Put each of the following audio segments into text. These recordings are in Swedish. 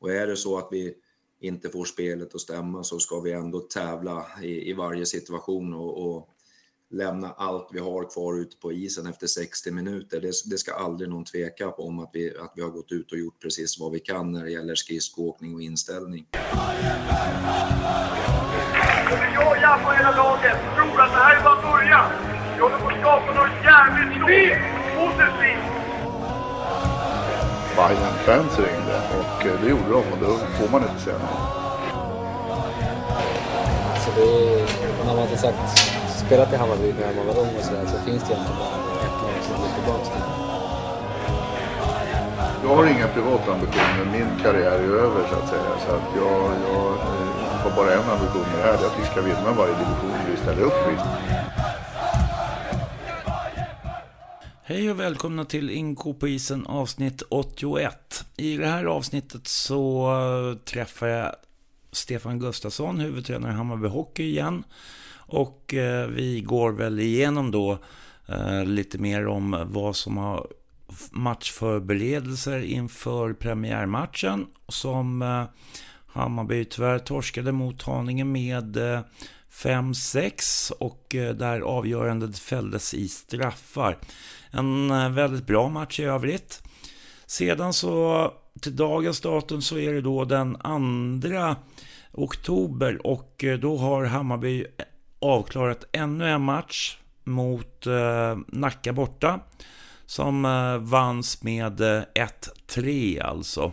Och är det så att vi inte får spelet att stämma så ska vi ändå tävla i, i varje situation och, och lämna allt vi har kvar ute på isen efter 60 minuter. Det, det, ska aldrig någon tveka på om att vi, att vi har gått ut och gjort precis vad vi kan när det gäller skridskoåkning och inställning. Jag på hela laget tror att det här är bara början. Vi håller på att skapa något jävligt stort, positivt. Bayern-fans ringde och eh, det gjorde de och då får man inte säga nej. Alltså det är, när man har sagt spelat i Hammarby när man var ung och sådär så finns det egentligen bara ett lag som vill tillbaka till. Jag har inga privata ambitioner. Min karriär är över så att säga. Så att jag, jag eh, har bara en ambition med det här. Det är att vi ska vinna varje division vi ställer upp i. Hej och välkomna till Inko på isen avsnitt 81. I det här avsnittet så eh, träffar jag Stefan Gustafsson, huvudtränare i Hammarby Hockey igen. Och eh, vi går väl igenom då eh, lite mer om vad som har matchförberedelser inför premiärmatchen som Hammarby tyvärr torskade mot Haninge med 5-6 och där avgörandet fälldes i straffar. En eh, väldigt bra match i övrigt. Sedan så till dagens datum så är det då den andra oktober och eh, då har Hammarby eh, avklarat ännu en match mot eh, Nacka borta. Som eh, vanns med eh, 1-3 alltså.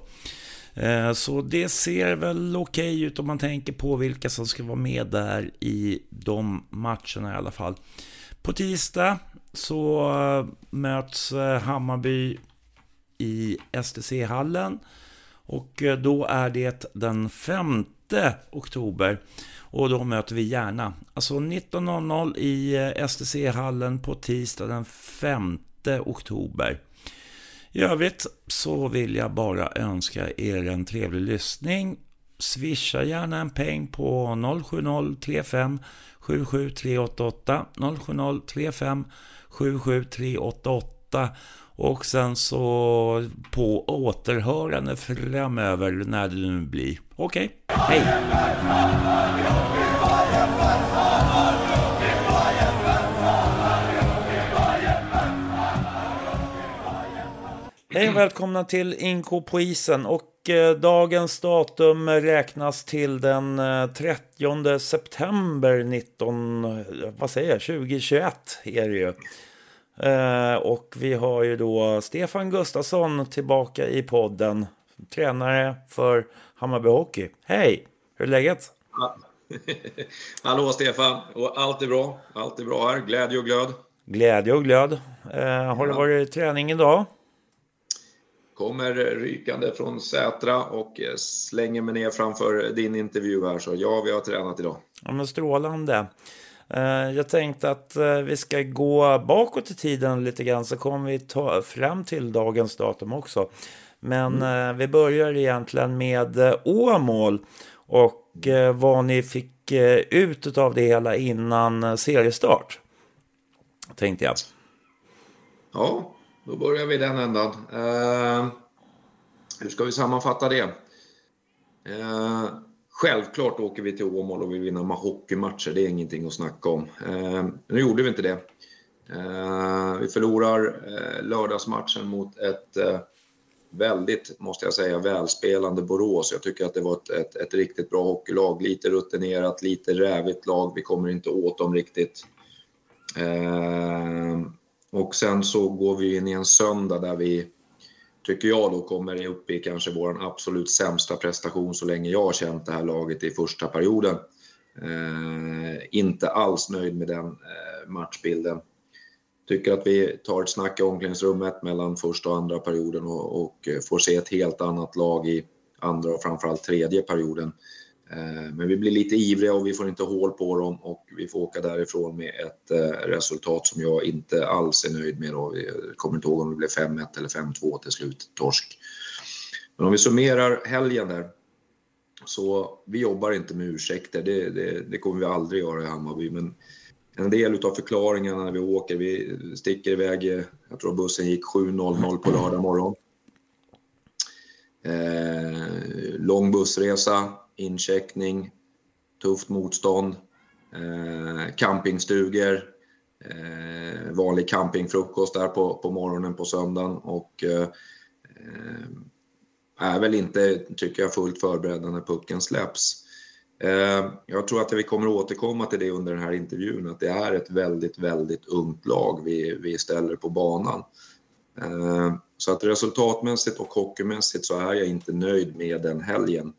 Eh, så det ser väl okej okay ut om man tänker på vilka som ska vara med där i de matcherna i alla fall. På tisdag så eh, möts eh, Hammarby i STC-hallen. Och eh, då är det den 5 oktober. Och då möter vi Järna. Alltså 19.00 i STC-hallen på tisdag den 5 oktober. I övrigt så vill jag bara önska er en trevlig lyssning. Swisha gärna en peng på 070-35 77 388 070 35 77388 och sen så på återhörande framöver när det nu blir. Okej, okay. hej! Hej och välkomna till Inko på isen och eh, dagens datum räknas till den eh, 30 september 19, eh, vad säger jag, 2021 är det ju. Eh, och vi har ju då Stefan Gustafsson tillbaka i podden. Tränare för Hammarby Hockey. Hej! Hur är läget? Hallå Stefan! Och allt är bra. Allt är bra här. Glädje och glöd. Glädje och glöd. Eh, har det varit träning idag? Kommer rykande från Sätra och slänger mig ner framför din intervju här. Så ja, vi har tränat idag. Ja, men strålande. Eh, jag tänkte att eh, vi ska gå bakåt i tiden lite grann så kommer vi ta fram till dagens datum också. Men mm. Eh, vi börjar egentligen med Åmål och vad ni fick ut av det hela innan seriestart. Tänkte jag. Ja, då börjar vi den ändan. Uh, hur ska vi sammanfatta det? Uh, Självklart åker vi till Åmål och vill vinna hockeymatcher, det är ingenting att snacka om. Eh, nu gjorde vi inte det. Eh, vi förlorar eh, lördagsmatchen mot ett eh, väldigt, måste jag säga, välspelande Borås. Jag tycker att det var ett, ett, ett, riktigt bra hockeylag. Lite rutinerat, lite rävigt lag. Vi kommer inte åt dem riktigt. Eh, och sen så går vi in i en söndag där vi tycker jag då kommer upp i kanske vår absolut sämsta prestation så länge jag har känt det här laget i första perioden. Eh, inte alls nöjd med den eh, matchbilden. Tycker att vi tar ett snack i omklädningsrummet mellan första och andra perioden och, och får se ett helt annat lag i andra och framförallt tredje perioden. Eh, men vi blir lite ivriga och vi får inte hål på dem och vi får åka därifrån med ett eh, resultat som jag inte alls är nöjd med. Jag kommer inte ihåg om det blev 5-1 eller 5-2 till slut, torsk. Men om vi summerar helgen där. Så vi jobbar inte med ursäkter, det, det, det kommer vi aldrig göra i Hammarby. Men en del av förklaringarna när vi åker, vi sticker iväg, eh, jag tror bussen gick 7.00 på lördag morgon. Eh, lång bussresa, incheckning, tufft motstånd, eh, campingstugor, eh, vanlig campingfrukost där på, på morgonen på söndagen och eh, eh, är väl inte, tycker jag, fullt förberedda när pucken släpps. Eh, jag tror att vi kommer återkomma till det under den här intervjun, att det är ett väldigt, väldigt ungt lag vi, vi ställer på banan. Eh, så att resultatmässigt och hockeymässigt så är jag inte nöjd med den helgen.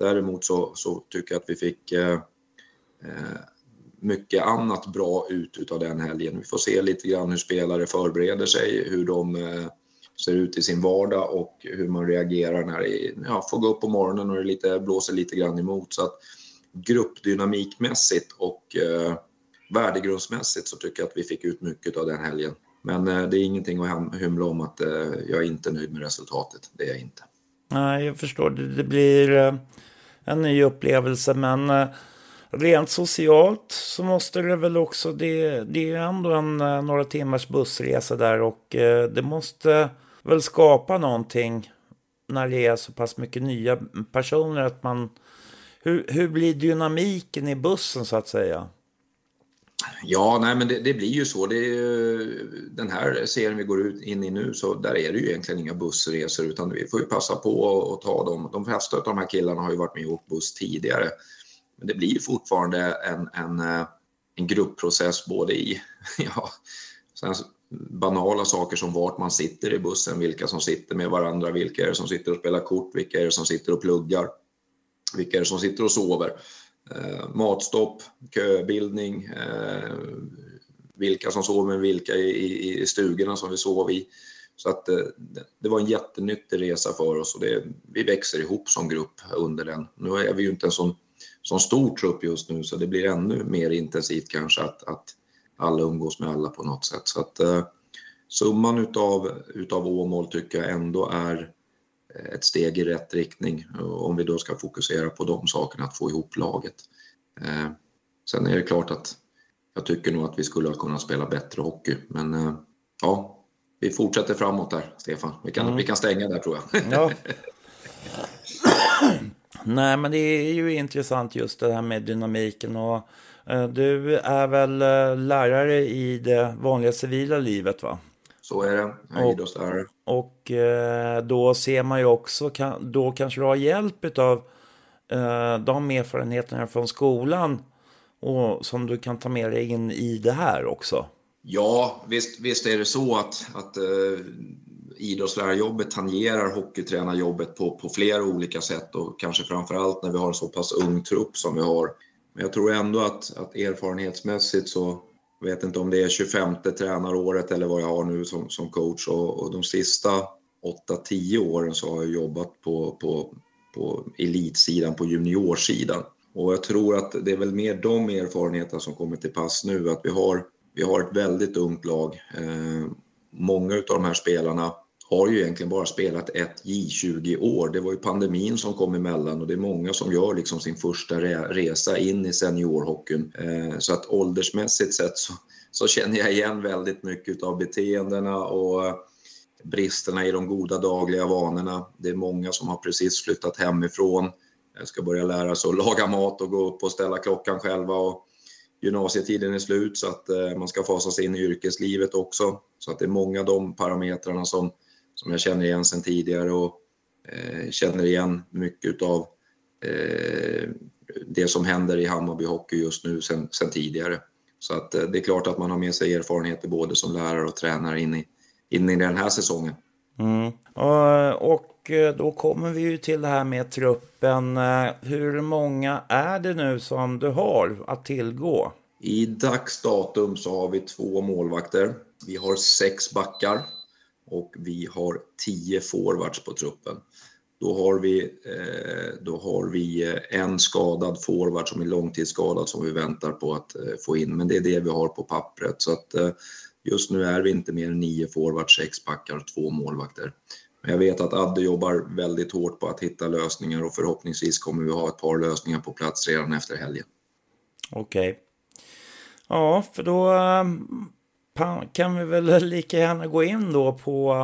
Däremot så, så tycker jag att vi fick eh, eh, mycket annat bra ut utav den helgen. Vi får se lite grann hur spelare förbereder sig, hur de eh, ser ut i sin vardag och hur man reagerar när det ja, får gå upp på morgonen och det lite, blåser lite grann emot. Så att gruppdynamikmässigt och eh, värdegrundsmässigt så tycker jag att vi fick ut mycket av den helgen. Men eh, det är ingenting att hymla om att eh, jag är inte nöjd med resultatet. Det är jag inte. Nej, jag förstår. Det, det blir eh, en ny upplevelse, men eh, rent socialt så måste det väl också, det, det är ändå en eh, några timmars bussresa där och eh, det måste väl skapa någonting när det är så pass mycket nya personer att man hur, hur blir dynamiken i bussen så att säga? Ja, nej men det, det blir ju så. Det är, den här serien vi går ut in i nu, så där är det ju egentligen inga bussresor utan vi får ju passa på att ta dem. De flesta av de här killarna har ju varit med och åkt buss tidigare. Men det blir fortfarande en, en, eh, en gruppprocess både i ja, banala saker som vart man sitter i bussen, vilka som sitter med varandra, vilka är det som sitter och spelar kort, vilka är det som sitter och pluggar vilka är det som sitter och sover. Eh, matstopp, köbildning, eh, vilka som sover med vilka i, i, stugorna som vi sov i. Så att eh, det var en jättenyttig resa för oss och det, vi växer ihop som grupp under den. Nu är vi ju inte en sån, sån stor trupp just nu så det blir ännu mer intensivt kanske att, att alla umgås med alla på något sätt. Så att eh, summan utav, utav Åmål tycker jag ändå är ett steg i rätt riktning om vi då ska fokusera på de sakerna, att få ihop laget. Eh, sen är det klart att jag tycker nog att vi skulle ha kunnat spela bättre hockey, men eh, ja, vi fortsätter framåt där, Stefan. Vi kan, mm. vi kan stänga där tror jag. Ja. Nej, men det är ju intressant just det här med dynamiken och eh, du är väl lärare i det vanliga civila livet va? Så är det, jag är idrottslärare. Och eh, då ser man ju också, då kanske du har hjälp av eh, de erfarenheterna från skolan och som du kan ta med dig in i det här också. Ja, visst, visst är det så att, att uh, idrottslärarjobbet tangerar hockeytränarjobbet på, på flera olika sätt och kanske framför allt när vi har en så pass ung trupp som vi har. Men jag tror ändå att, att erfarenhetsmässigt så jag vet inte om det är 25 tränaråret eller vad jag har nu som, som coach och, och de sista 8-10 åren så har jag jobbat på, på, på elitsidan, på juniorsidan. Och jag tror att det är väl mer de erfarenheterna som kommer till pass nu, att vi har, vi har ett väldigt ungt lag. Eh, många av de här spelarna har ju egentligen bara spelat ett J20 år. Det var ju pandemin som kom emellan och det är många som gör liksom sin första resa in i seniorhockeyn. Eh, så att åldersmässigt sett så, så känner jag igen väldigt mycket av beteendena och eh, bristerna i de goda dagliga vanorna. Det är många som har precis flyttat hemifrån, jag ska börja lära sig att laga mat och gå upp och ställa klockan själva. Och gymnasietiden är slut så att eh, man ska fasa sig in i yrkeslivet också. Så att det är många av de parametrarna som som jag känner igen sedan tidigare och eh, känner igen mycket av eh, det som händer i Hammarby Hockey just nu sedan, tidigare. Så att eh, det är klart att man har med sig erfarenheter både som lärare och tränare in i, in i den här säsongen. Mm. Och, och eh, då kommer vi ju till det här med truppen. Eh, hur många är det nu som du har att tillgå? I dagsdatum så har vi två målvakter. Vi har sex backar och vi har 10 forwards på truppen. Då har, vi, eh, då har vi eh, en skadad forward som är långtidsskadad som vi väntar på att eh, få in, men det är det vi har på pappret. Så att just nu är vi inte mer än nio forwards, sex backar och två målvakter. Men jag vet att Adde jobbar väldigt hårt på att hitta lösningar och förhoppningsvis kommer vi ha ett par lösningar på plats redan efter helgen. Okej. Okay. Ja, för då kan vi väl lika gärna gå in då på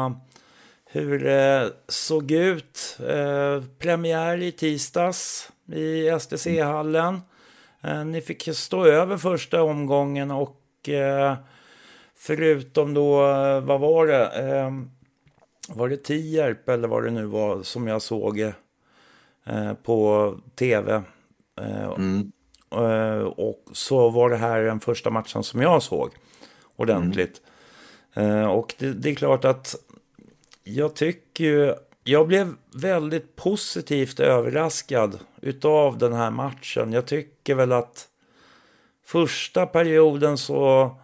hur det såg ut. Eh, premiär i tisdags i STC-hallen. Eh, ni fick stå över första omgången och förutom då, vad var det? Eh, var det Tierp eller vad det nu var som jag såg på tv? Mm. och så var det här den första matchen som jag såg ordentligt. Mm. och det, det, är klart att jag tycker ju, jag blev väldigt positivt överraskad utav den här matchen. Jag tycker väl att första perioden så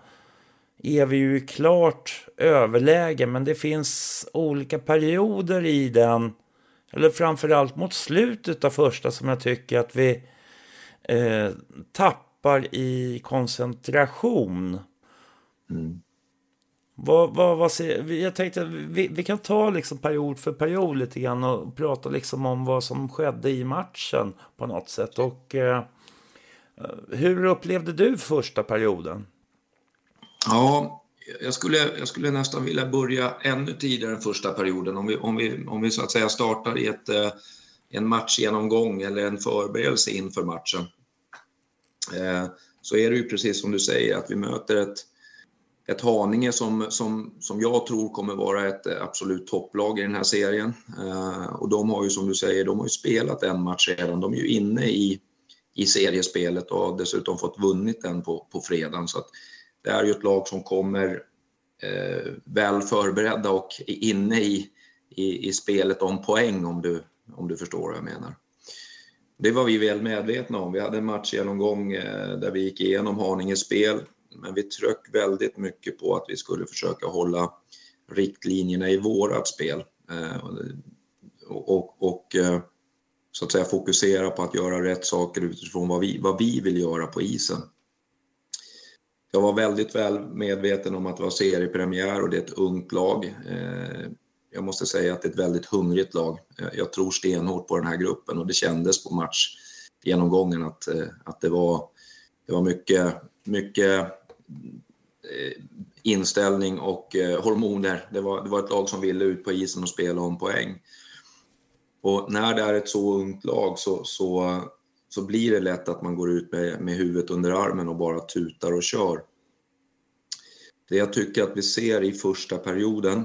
är vi ju klart överläge, men det finns olika perioder i den, eller framförallt mot slutet av första som jag tycker att vi eh, tappar i koncentration. Mm. Vad, vad, vad ser, jag tänkte vi, vi kan ta liksom period för period lite grann och prata liksom om vad som skedde i matchen på något sätt. Och eh, hur upplevde du första perioden? Ja, jag skulle, jag skulle nästan vilja börja ännu tidigare än första perioden. Om vi, om vi, om vi så att säga startar i ett, eh, en matchgenomgång eller en förberedelse inför matchen. Eh, så är det ju precis som du säger att vi möter ett ett Haninge som, som, som jag tror kommer vara ett eh, absolut topplag i den här serien. Eh, och de har ju som du säger, de har ju spelat en match redan. De är ju inne i, i seriespelet och har dessutom fått vunnit den på, på fredagen. Så att det är ju ett lag som kommer eh, väl förberedda och inne i, i, i, spelet om poäng om du, om du förstår vad jag menar. Det var vi väl medvetna om. Vi hade en matchgenomgång eh, där vi gick igenom Haninges spel men vi tryck väldigt mycket på att vi skulle försöka hålla riktlinjerna i vårat spel eh, och, och, och eh, så att säga fokusera på att göra rätt saker utifrån vad vi, vad vi vill göra på isen. Jag var väldigt väl medveten om att det var seriepremiär och det är ett ungt lag. Eh, jag måste säga att det är ett väldigt hungrigt lag. Jag tror stenhårt på den här gruppen och det kändes på matchgenomgången att, att det, var, det var mycket, mycket Eh, inställning och eh, hormoner. Det var, det var ett lag som ville ut på isen och spela om poäng. Och när det är ett så ungt lag så, så, så blir det lätt att man går ut med, med huvudet under armen och bara tutar och kör. Det jag tycker att vi ser i första perioden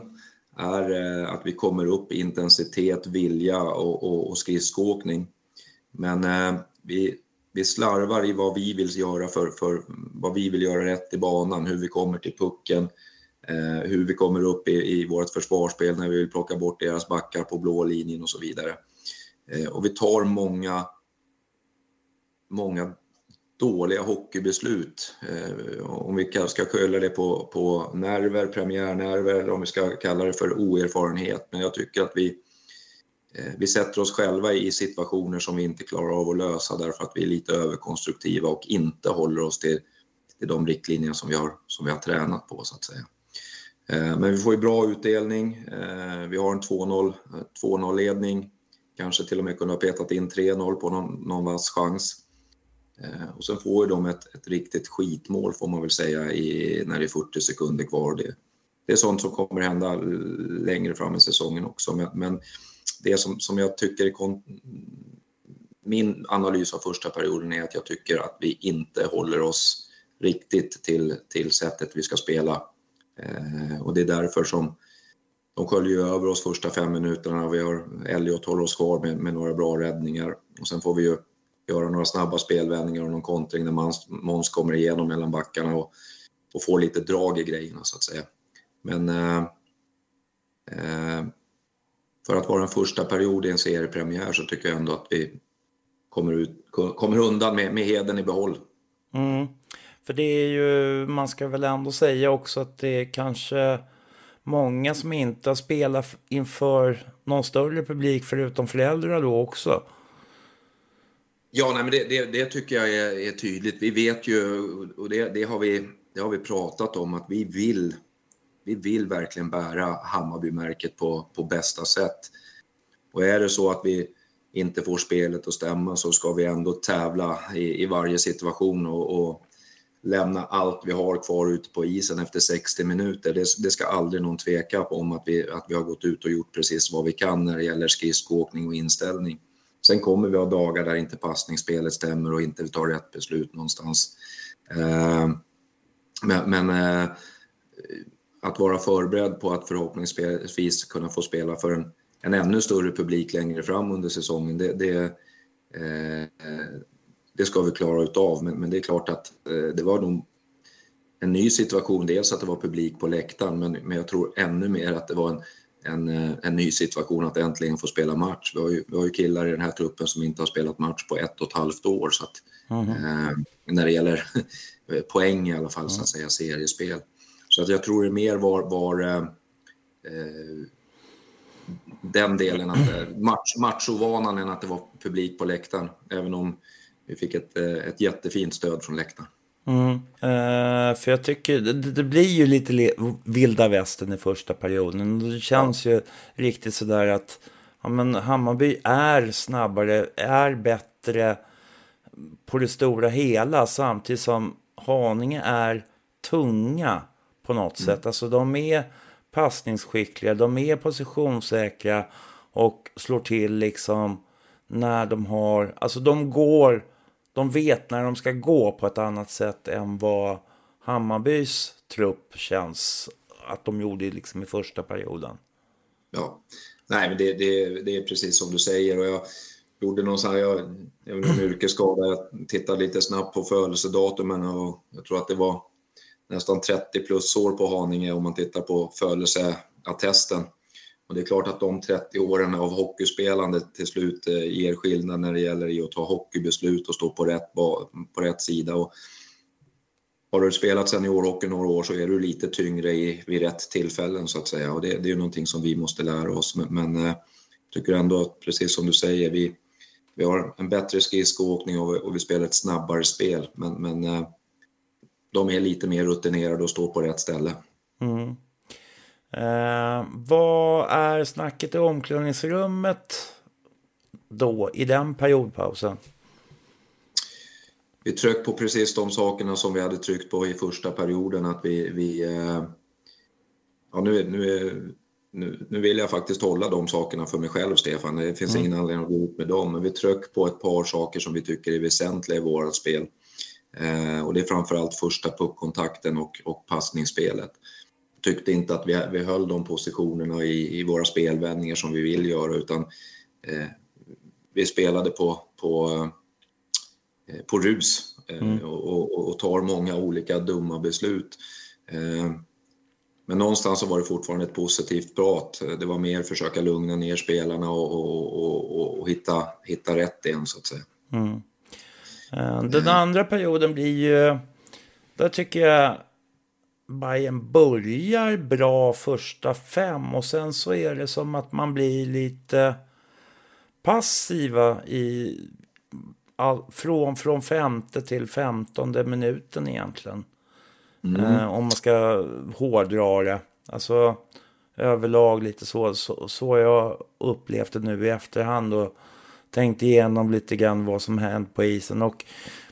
är eh, att vi kommer upp i intensitet, vilja och, och, och skridskoåkning. Men eh, vi, vi slarvar i vad vi vill göra för, för vad vi vill göra rätt i banan, hur vi kommer till pucken, eh, hur vi kommer upp i, i vårt försvarsspel när vi vill plocka bort deras backar på blå linjen och så vidare. Eh, och vi tar många, många dåliga hockeybeslut. Eh, om vi ska skylla det på, på nerver, premiärnerver eller om vi ska kalla det för oerfarenhet. Men jag tycker att vi Eh, vi sätter oss själva i situationer som vi inte klarar av att lösa därför att vi är lite överkonstruktiva och inte håller oss till, till de riktlinjer som vi, har, som vi har tränat på så att säga. Eh, men vi får ju bra utdelning. Eh, vi har en 2-0 ledning, kanske till och med kunde ha petat in 3-0 på någon, någon vass chans. Och sen får ju de ett, ett riktigt skitmål får man väl säga i, när det är 40 sekunder kvar. Det, det är sånt som kommer hända längre fram i säsongen också. Men, men det som, som jag tycker är min analys av första perioden är att jag tycker att vi inte håller oss riktigt till, till sättet vi ska spela. Eh, och det är därför som de sköljer över oss första fem minuterna. Vi har Elliot håller oss kvar med, med, några bra räddningar och sen får vi ju göra några snabba spelvändningar och någon kontring när Måns kommer igenom mellan backarna och, och får lite drag i grejerna så att säga. Men eh, eh, för att vara en första period i en seriepremiär så tycker jag ändå att vi kommer, ut, kommer undan med, med heden i behåll. Mm. För det är ju, man ska väl ändå säga också att det är kanske många som inte har spelat inför någon större publik förutom föräldrar då också. Ja, nej, men det, det, det tycker jag är, är, tydligt. Vi vet ju, och det, det, har vi, det har vi pratat om, att vi vill vi vill verkligen bära Hammarbymärket på, på bästa sätt. Och är det så att vi inte får spelet att stämma så ska vi ändå tävla i, i varje situation och, och lämna allt vi har kvar ute på isen efter 60 minuter. Det, det, ska aldrig någon tveka på om att vi, att vi har gått ut och gjort precis vad vi kan när det gäller skridskoåkning och inställning. Sen kommer vi ha dagar där inte passningsspelet stämmer och inte vi tar rätt beslut någonstans. Eh, men, men eh, att vara förberedd på att förhoppningsvis kunna få spela för en, en ännu större publik längre fram under säsongen, det, det, eh, det ska vi klara utav. Men, men det är klart att eh, det var nog en ny situation. Dels att det var publik på läktaren, men, men jag tror ännu mer att det var en, en, eh, en ny situation att äntligen få spela match. Vi har, ju, vi har ju killar i den här truppen som inte har spelat match på ett och ett halvt år. Så att, mm. eh, när det gäller poäng i alla fall, så att säga, seriespel. Så att jag tror det mer var, var eh, eh den delen, att, eh, match, matchovanan än att det var publik på läktaren. Även om vi fick ett, ett jättefint stöd från läktaren. Mm. Uh, för jag tycker det, det, blir ju lite vilda västern i första perioden. Det känns ja. ju riktigt sådär att ja, men Hammarby är snabbare, är bättre på det stora hela samtidigt som Haninge är tunga på något mm. sätt. Alltså de är passningsskickliga, de är positionssäkra och slår till liksom när de har, alltså de går, de vet när de ska gå på ett annat sätt än vad Hammarbys trupp känns att de gjorde liksom i första perioden. Ja, nej men det, det, det är precis som du säger och jag gjorde någon sån här, jag, jag en yrkesskada, jag tittade lite snabbt på födelsedatumen och jag tror att det var nästan 30 plus år på Haninge om man tittar på födelseattesten. Och det är klart att de 30 åren av hockeyspelande till slut eh, ger skillnad när det gäller att ta hockeybeslut och stå på rätt, på rätt sida. Och har du spelat seniorhockey några år så är du lite tyngre i, vid rätt tillfällen så att säga. Och det, det är någonting som vi måste lära oss. Men, men eh, jag tycker ändå att precis som du säger, vi, vi har en bättre skridskoåkning och, och vi spelar ett snabbare spel. Men, men eh, de är lite mer rutinerade och står på rätt ställe. Mm. Eh, vad är snacket i omklädningsrummet då, i den periodpausen? Vi tryckte på precis de sakerna som vi hade tryckt på i första perioden. Att vi, vi eh, ja, nu, nu, nu, nu vill jag faktiskt hålla de sakerna för mig själv, Stefan. Det finns mm. ingen anledning att gå ut med dem. Men vi tryckte på ett par saker som vi tycker är väsentliga i vårt spel. Eh, och det är framförallt första puckkontakten och, och passningsspelet. Tyckte inte att vi, vi höll de positionerna i, i våra spelvändningar som vi vill göra utan eh, vi spelade på, på, eh, på rus eh, mm. och, och, och, tar många olika dumma beslut. Eh, men någonstans så var det fortfarande ett positivt prat. Det var mer försöka lugna ner spelarna och, och, och hitta, hitta rätt igen så att säga. Mm. Eh, den andra perioden blir ju... Där tycker jag Bayern börjar bra första fem och sen så är det som att man blir lite passiva i all, från, från femte till femtonde minuten egentligen. Mm. Eh, om man ska hårdra det. Alltså överlag lite så, så, så jag upplevt det nu i efterhand. Och tänkt igenom lite grann vad som hänt på isen. Och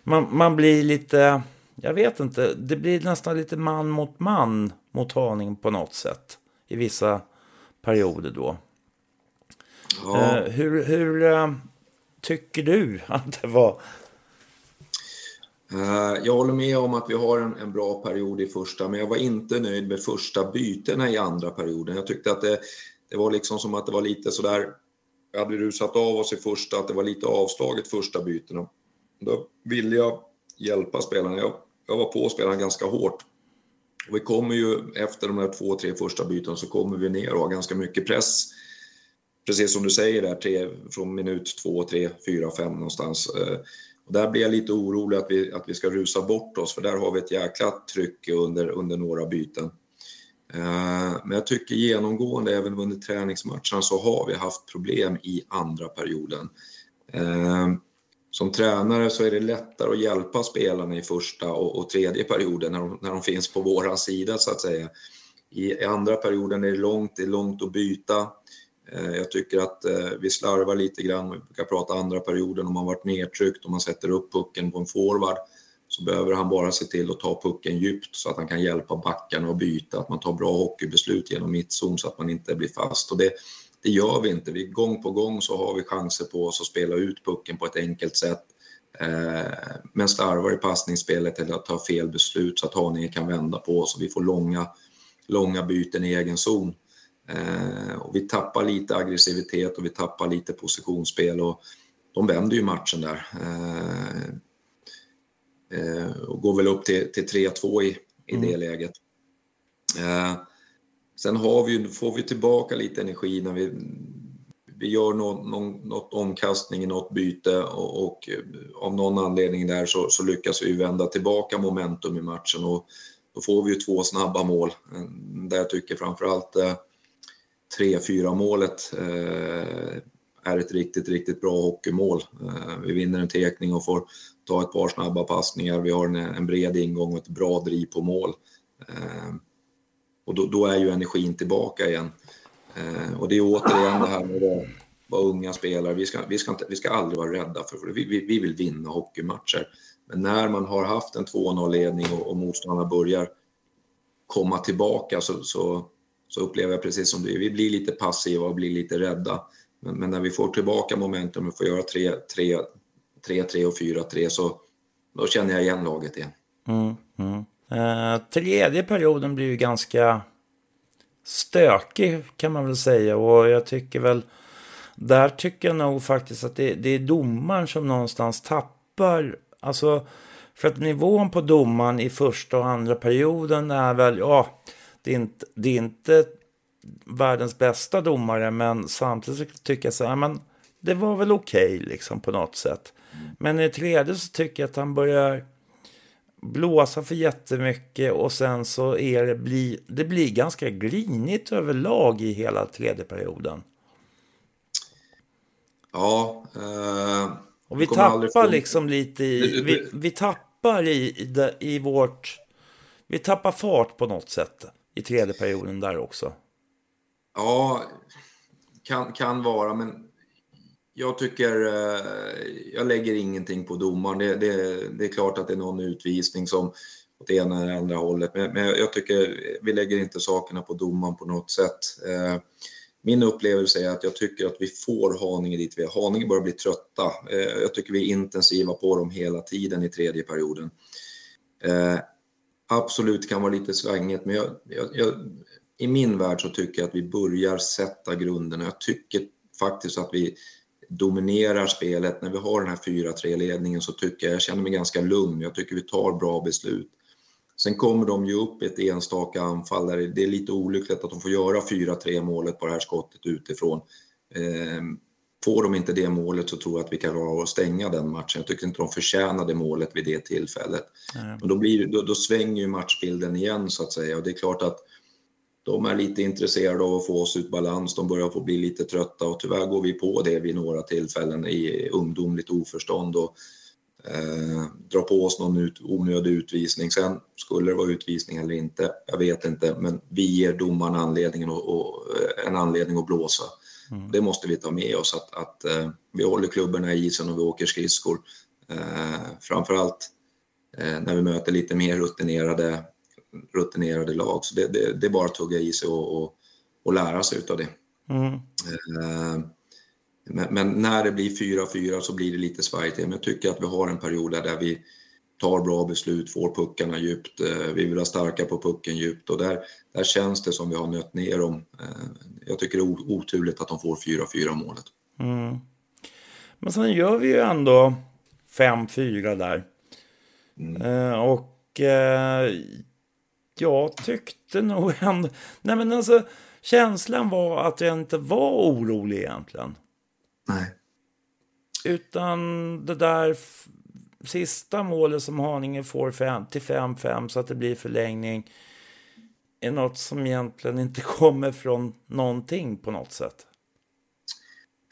man, man blir lite, jag vet inte, det blir nästan lite man mot man mot Haning på något sätt. I vissa perioder då. Ja. Uh, hur hur uh, tycker du att det var? Uh, jag håller med om att vi har en, en, bra period i första, men jag var inte nöjd med första bytena i andra perioden. Jag tyckte att det, det var liksom som att det var lite sådär vi hade rusat av oss i första, att det var lite avslaget första bytena. Då ville jag hjälpa spelarna. Jag, jag var på spelarna ganska hårt. Och vi kommer ju efter de här två, tre första bytena så kommer vi ner och har ganska mycket press. Precis som du säger där, tre, från minut två, tre, fyra, fem någonstans. Eh, och där blir jag lite orolig att vi, att vi ska rusa bort oss, för där har vi ett jäkla tryck under, under några byten. Eh, men jag tycker genomgående, även under träningsmatcherna, så har vi haft problem i andra perioden. Eh, som tränare så är det lättare att hjälpa spelarna i första och, tredje perioden när de, när de finns på våran sida så att säga. I, andra perioden är det långt, det är långt att byta. Eh, jag tycker att vi slarvar lite grann, vi brukar prata andra perioden om man varit nedtryckt och man sätter upp pucken på en forward så behöver han bara se till att ta pucken djupt så att han kan hjälpa backarna att byta, att man tar bra hockeybeslut genom mittzon så att man inte blir fast. Och det, det gör vi inte. Vi, gång på gång så har vi chanser på oss att spela ut pucken på ett enkelt sätt. Eh, men slarvar i passningsspelet eller att ta fel beslut så att Haninge kan vända på oss och vi får långa, långa byten i egen zon. Eh, och vi tappar lite aggressivitet och vi tappar lite positionsspel och de vänder ju matchen där. Eh, och går väl upp till, till 3-2 i, i mm. det läget. Eh, sen vi, får vi tillbaka lite energi när vi, vi gör någon, någon, något omkastning i något byte och, och av någon anledning där så, så, lyckas vi vända tillbaka momentum i matchen och då får vi ju två snabba mål. Där jag tycker framförallt eh, 3-4 målet eh, är ett riktigt, riktigt bra hockeymål. Eh, vi vinner en tekning och får ta ett par snabba passningar. Vi har en, en bred ingång och ett bra driv på mål. Eh, och då, då, är ju energin tillbaka igen. Eh, och det är återigen det här med att vara unga spelare. Vi ska, vi ska, inte, vi ska aldrig vara rädda för det. Vi, vi, vi vill vinna hockeymatcher. Men när man har haft en 2-0-ledning och, och motståndarna börjar komma tillbaka så, så så upplever jag precis som du, vi blir lite passiva och blir lite rädda. Men, men när vi får tillbaka momentum och får göra tre 3-3 och 4-3 så då känner jag igen laget igen. Mm, mm. Eh, tredje perioden blir ju ganska stökig kan man väl säga och jag tycker väl där tycker jag nog faktiskt att det, det är domaren som någonstans tappar, alltså för att nivån på domaren i första och andra perioden är väl, ja, det är inte, det är inte världens bästa domare, men samtidigt tycker jag så här, men det var väl okej okay, liksom på något sätt. Men i tredje så tycker jag att han börjar blåsa för jättemycket och sen så är det, bli, det blir ganska grinigt överlag i hela tredje perioden. Ja. Eh, och vi tappar liksom lite i, vi, vi tappar i, i, i vårt, vi tappar fart på något sätt i tredje perioden där också. Ja, kan, kan vara, men jag tycker, eh, jag lägger ingenting på domaren. Det, det, det, är klart att det är någon utvisning som åt ena eller andra hållet, men, men jag tycker vi lägger inte sakerna på domaren på något sätt. Eh, min upplevelse är att jag tycker att vi får Haninge dit vi är. Haninge börjar bli trötta. Eh, jag tycker vi är intensiva på dem hela tiden i tredje perioden eh, absolut kan vara lite svängigt, men jag, jag, jag, i min värld så tycker jag att vi börjar sätta grunderna. Jag tycker faktiskt att vi dominerar spelet. När vi har den här 4-3-ledningen så tycker jag, jag känner mig ganska lugn. Jag tycker vi tar bra beslut. Sen kommer de ju upp ett enstaka anfall där det är lite olyckligt att de får göra 4-3 målet på det här skottet utifrån. Ehm, Får de inte det målet så tror jag att vi kan av att stänga den matchen. Jag tycker inte de förtjänade målet vid det tillfället. Men då, blir, då, då svänger ju matchbilden igen så att säga och det är klart att de är lite intresserade av att få oss ut balans, de börjar få bli lite trötta och tyvärr går vi på det vid några tillfällen i ungdomligt oförstånd och eh, drar på oss någon ut, onödig utvisning. Sen skulle det vara utvisning eller inte, jag vet inte, men vi ger domaren anledningen och, och en anledning att blåsa. Mm. Det måste vi ta med oss, att, att uh, vi håller klubborna i isen och vi åker skridskor. Uh, framförallt uh, när vi möter lite mer rutinerade, rutinerade lag. Så det, det, det är bara att tugga i sig och, och, och lära sig utav det. Mm. Uh, men, men, när det blir 4-4 så blir det lite svajigt. Men jag tycker att vi har en period där vi tar bra beslut, får puckarna djupt. Vi vill ha starka på pucken djupt och där, där känns det som vi har nött ner dem jag tycker det är oturligt att de får 4-4 målet. Mm. Men sen gör vi ju ändå 5-4 där. Mm. Eh, och eh, jag tyckte nog ändå... Nej men alltså känslan var att jag inte var orolig egentligen. Nej. Utan det där sista målet som Haninge får fem, till 5-5 så att det blir förlängning är något som egentligen inte kommer från någonting på något sätt.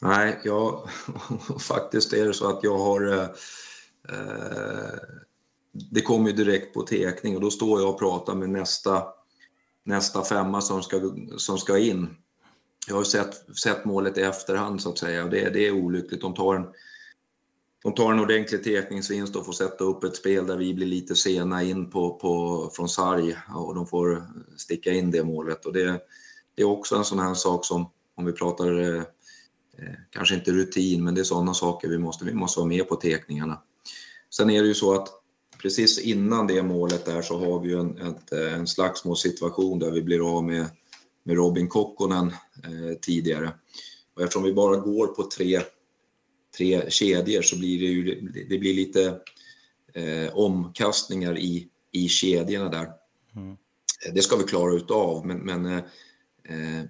Nej, jag, faktiskt är det så att jag har... Eh, eh, det kommer ju direkt på tekning och då står jag och pratar med nästa, nästa femma som ska, som ska in. Jag har sett, sett målet i efterhand så att säga och det, det är olyckligt. De tar en, de tar en ordentlig tekningsvinst och får sätta upp ett spel där vi blir lite sena in på, på, från sarg och de får sticka in det målet. Och det, det är också en sån här sak som, om vi pratar, eh, eh kanske inte rutin, men det är sådana saker vi måste, vi måste vara med på tekningarna. Sen är det ju så att precis innan det målet där så har vi ju en, ett, en slagsmålssituation där vi blir av med, med Robin Kokkonen eh, tidigare. Och eftersom vi bara går på tre tre kedjor så blir det ju det blir lite eh, omkastningar i, i kedjorna där. Mm. Det ska vi klara utav men, men eh, eh,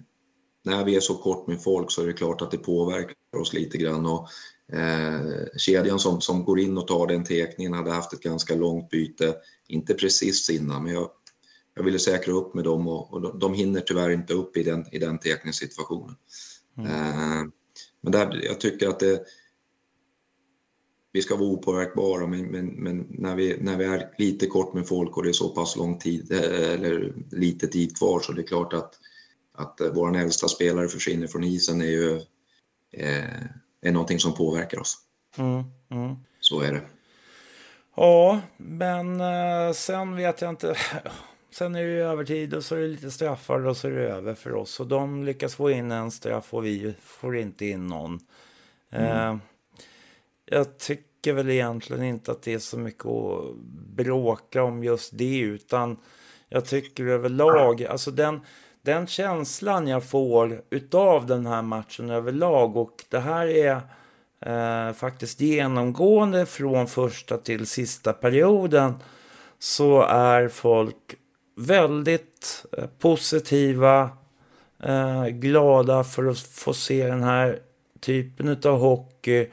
när vi är så kort med folk så är det klart att det påverkar oss lite grann. Och, eh, kedjan som, som går in och tar den tekningen hade haft ett ganska långt byte, inte precis innan, men jag, jag ville säkra upp med dem och, och de, de hinner tyvärr inte upp i den, i den tekningssituationen. Mm. Eh, men där, jag tycker att det, vi ska vara opåverkbara men, men, men, när, vi, när vi är lite kort med folk och det är så pass lång tid eh, eller lite tid kvar så det är klart att, att eh, vår äldsta spelare försvinner från isen är ju eh, är någonting som påverkar oss. Mm, mm. Så är det. Ja, men sen vet jag inte. Sen är det övertid och så är det lite straffar och så är det över för oss. Och de lyckas få in en straff och vi får inte in någon. Mm. Eh, jag tycker väl egentligen inte att det är så mycket att bråka om just det, utan jag tycker överlag, alltså den, den känslan jag får utav den här matchen överlag och det här är eh, faktiskt genomgående från första till sista perioden så är folk väldigt eh, positiva, eh, glada för att få se den här typen av hockey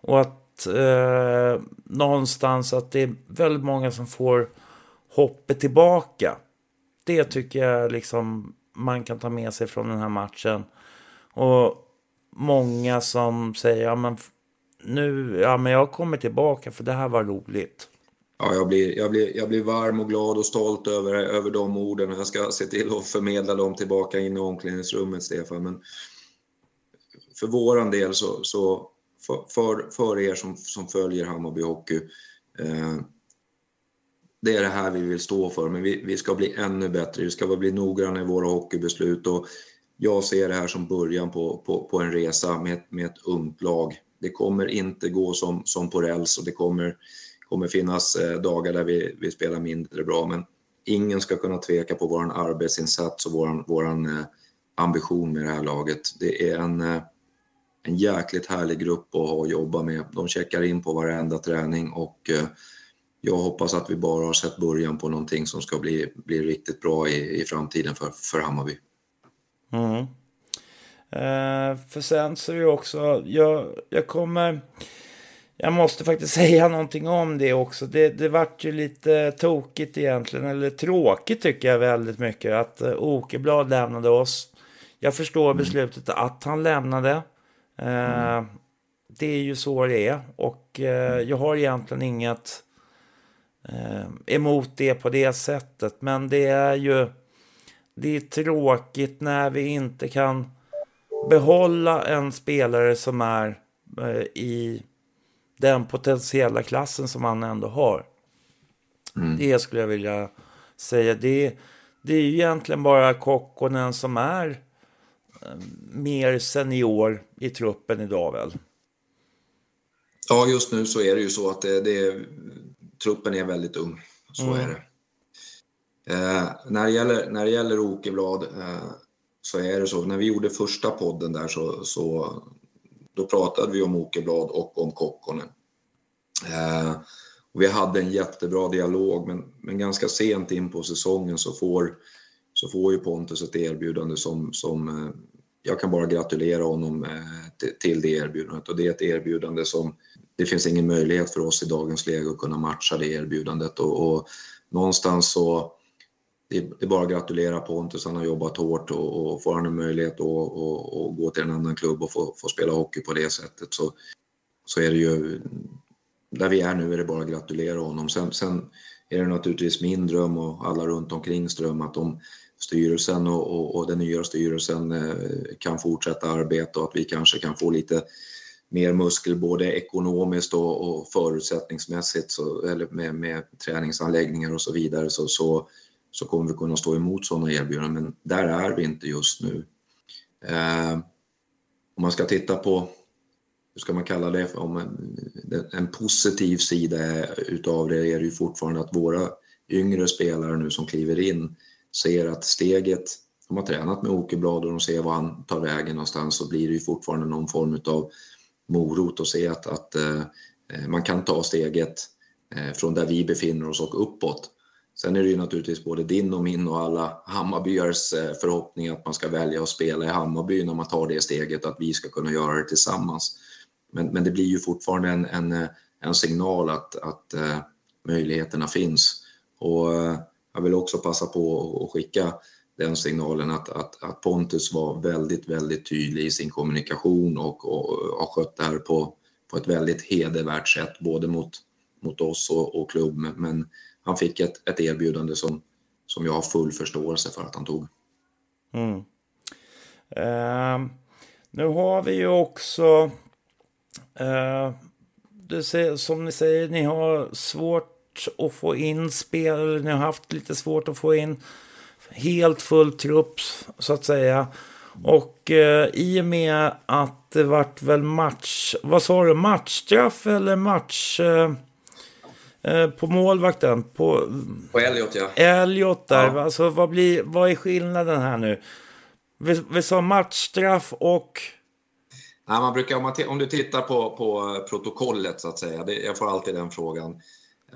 och att eh, någonstans att det är väldigt många som får hoppet tillbaka. Det tycker jag liksom man kan ta med sig från den här matchen. Och många som säger, ja men nu, ja men jag kommer tillbaka för det här var roligt. Ja, jag blir, jag, blir, jag blir varm och glad och stolt över, över de orden. Jag ska se till att förmedla dem tillbaka in i omklädningsrummet, Stefan. Men för våran del så, så för, för, för er som, som följer Hammarby Hockey. Eh, det är det här vi vill stå för, men vi, vi ska bli ännu bättre. Vi ska bli noggranna i våra hockeybeslut och jag ser det här som början på, på, på en resa med, med ett ungt lag. Det kommer inte gå som, som på räls och det kommer, kommer finnas eh, dagar där vi, vi spelar mindre bra, men ingen ska kunna tveka på vår arbetsinsats och vår våran, eh, ambition med det här laget. Det är en eh, en jäkligt härlig grupp att ha och jobba med. De checkar in på varenda träning och jag hoppas att vi bara har sett början på någonting som ska bli, bli riktigt bra i, i framtiden för, för Hammarby. Mm. Eh, för sen så är det också, jag, jag kommer, jag måste faktiskt säga någonting om det också. Det, det vart ju lite tokigt egentligen, eller tråkigt tycker jag väldigt mycket, att Okeblad lämnade oss. Jag förstår mm. beslutet att han lämnade. Mm. Det är ju så det är och eh, jag har egentligen inget eh, emot det på det sättet. Men det är ju det är tråkigt när vi inte kan behålla en spelare som är i den potentiella klassen som han ändå har. Mm. Det skulle jag vilja säga. Det, det är ju egentligen bara Kokkonen som är mer senior i truppen idag väl? Ja, just nu så är det ju så att det, det truppen är väldigt ung. Så mm. är det. Eh, när, det gäller, när det gäller Okeblad eh, så är det så, när vi gjorde första podden där så, så då pratade vi om Okeblad och om Kokkonen. Eh, och vi hade en jättebra dialog men, men ganska sent in på säsongen så får så får ju Pontus ett erbjudande som, som eh, jag kan bara gratulera honom eh, till det erbjudandet. Och det är ett erbjudande som det finns ingen möjlighet för oss i dagens läge att kunna matcha det erbjudandet. Och, och någonstans så det är bara att gratulera Pontus, han har jobbat hårt och, och får han en möjlighet att och, och gå till en annan klubb och få, få spela hockey på det sättet så, så är det ju, där vi är nu är det bara att gratulera honom. Sen, sen är det naturligtvis min dröm och alla runt omkring dröm att de styrelsen och, och, och, den nya styrelsen eh, kan fortsätta arbeta och att vi kanske kan få lite mer muskel både ekonomiskt och, och förutsättningsmässigt så, eller med, med träningsanläggningar och så vidare så, så, så kommer vi kunna stå emot sådana erbjudanden. Men där är vi inte just nu. Eh, om man ska titta på, hur ska man kalla det, om en, en positiv sida utav det är det ju fortfarande att våra yngre spelare nu som kliver in ser att steget, de har tränat med Åkerblad och de ser var han tar vägen någonstans så blir det ju fortfarande någon form av morot att se att, att eh, man kan ta steget eh, från där vi befinner oss och uppåt. Sen är det ju naturligtvis både din och min och alla Hammarbyars eh, förhoppning att man ska välja att spela i Hammarby när man tar det steget, att vi ska kunna göra det tillsammans. Men, men det blir ju fortfarande en, en, eh, en signal att, att uh, möjligheterna finns. Och uh, jag vill också passa på att skicka den signalen att, att, att, Pontus var väldigt, väldigt tydlig i sin kommunikation och, och har skött det här på, på ett väldigt hedervärt sätt, både mot, mot oss och, och klubb. Men han fick ett, ett erbjudande som, som jag har full förståelse för att han tog. Mm. Uh, nu har vi ju också, eh, uh, det, som ni säger, ni har svårt att få in spel, ni har haft lite svårt att få in helt full trupp så att säga. Och eh, i och med att det vart väl match, vad sa du, matchstraff eller match... Eh, eh, på målvakten? På, på Elliot ja. Elliot där, ja. alltså vad, blir, vad är skillnaden här nu? Vi, vi sa matchstraff och... Nej, man brukar, om, man om du tittar på, på protokollet så att säga, det, jag får alltid den frågan.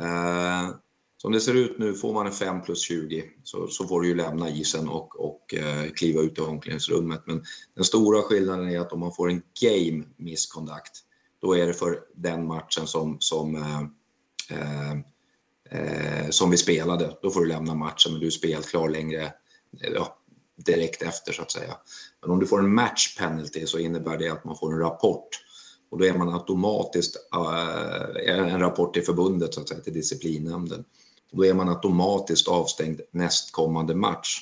Eh, som det ser ut nu, får man en 5 plus 20 så, så får du ju lämna isen och, och eh, kliva ut i omklädningsrummet. Men den stora skillnaden är att om man får en game misconduct, då är det för den matchen som, som, eh, eh, eh som vi spelade. Då får du lämna matchen, men du är spelklar längre, eh, ja, direkt efter så att säga. Men om du får en match penalty så innebär det att man får en rapport och då är man automatiskt eh, en rapport till förbundet, så att säga, till disciplinnämnden. Då är man automatiskt avstängd nästkommande match.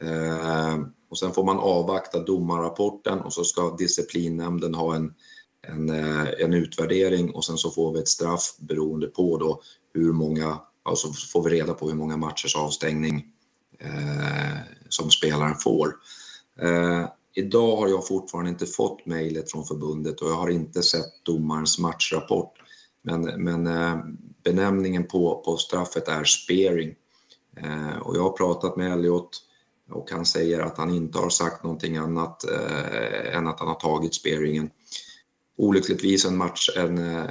Eh, och sen får man avvakta domarrapporten och så ska disciplinnämnden ha en, en, eh, en utvärdering och sen så får vi ett straff beroende på då hur många, alltså får vi reda på hur många matchers avstängning eh, som spelaren får. Eh, idag har jag fortfarande inte fått mejlet från förbundet och jag har inte sett domarens matchrapport. Men, men eh, benämningen på, på straffet är spearing. Eh, och jag har pratat med Elliot och han säger att han inte har sagt någonting annat eh, än att han har tagit spearingen. Olyckligtvis en match, en, eh,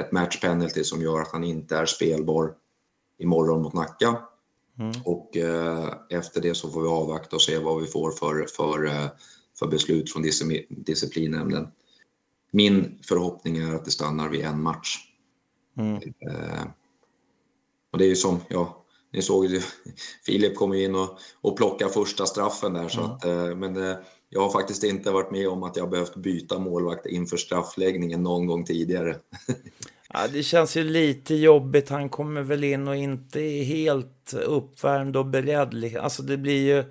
ett match penalty som gör att han inte är spelbar imorgon mot Nacka. Mm. Och eh, efter det så får vi avvakta och se vad vi får för, för, för beslut från disciplinnämnden. Min förhoppning är att det stannar vid en match. Mm. Eh, och det är ju som, ja, ni såg ju, Filip kom in och, och plockade första straffen där. Så mm. att, eh, men eh, jag har faktiskt inte varit med om att jag behövt byta målvakt inför straffläggningen någon gång tidigare. Ja, det känns ju lite jobbigt. Han kommer väl in och inte är helt uppvärmd och beredd. Alltså det blir ju...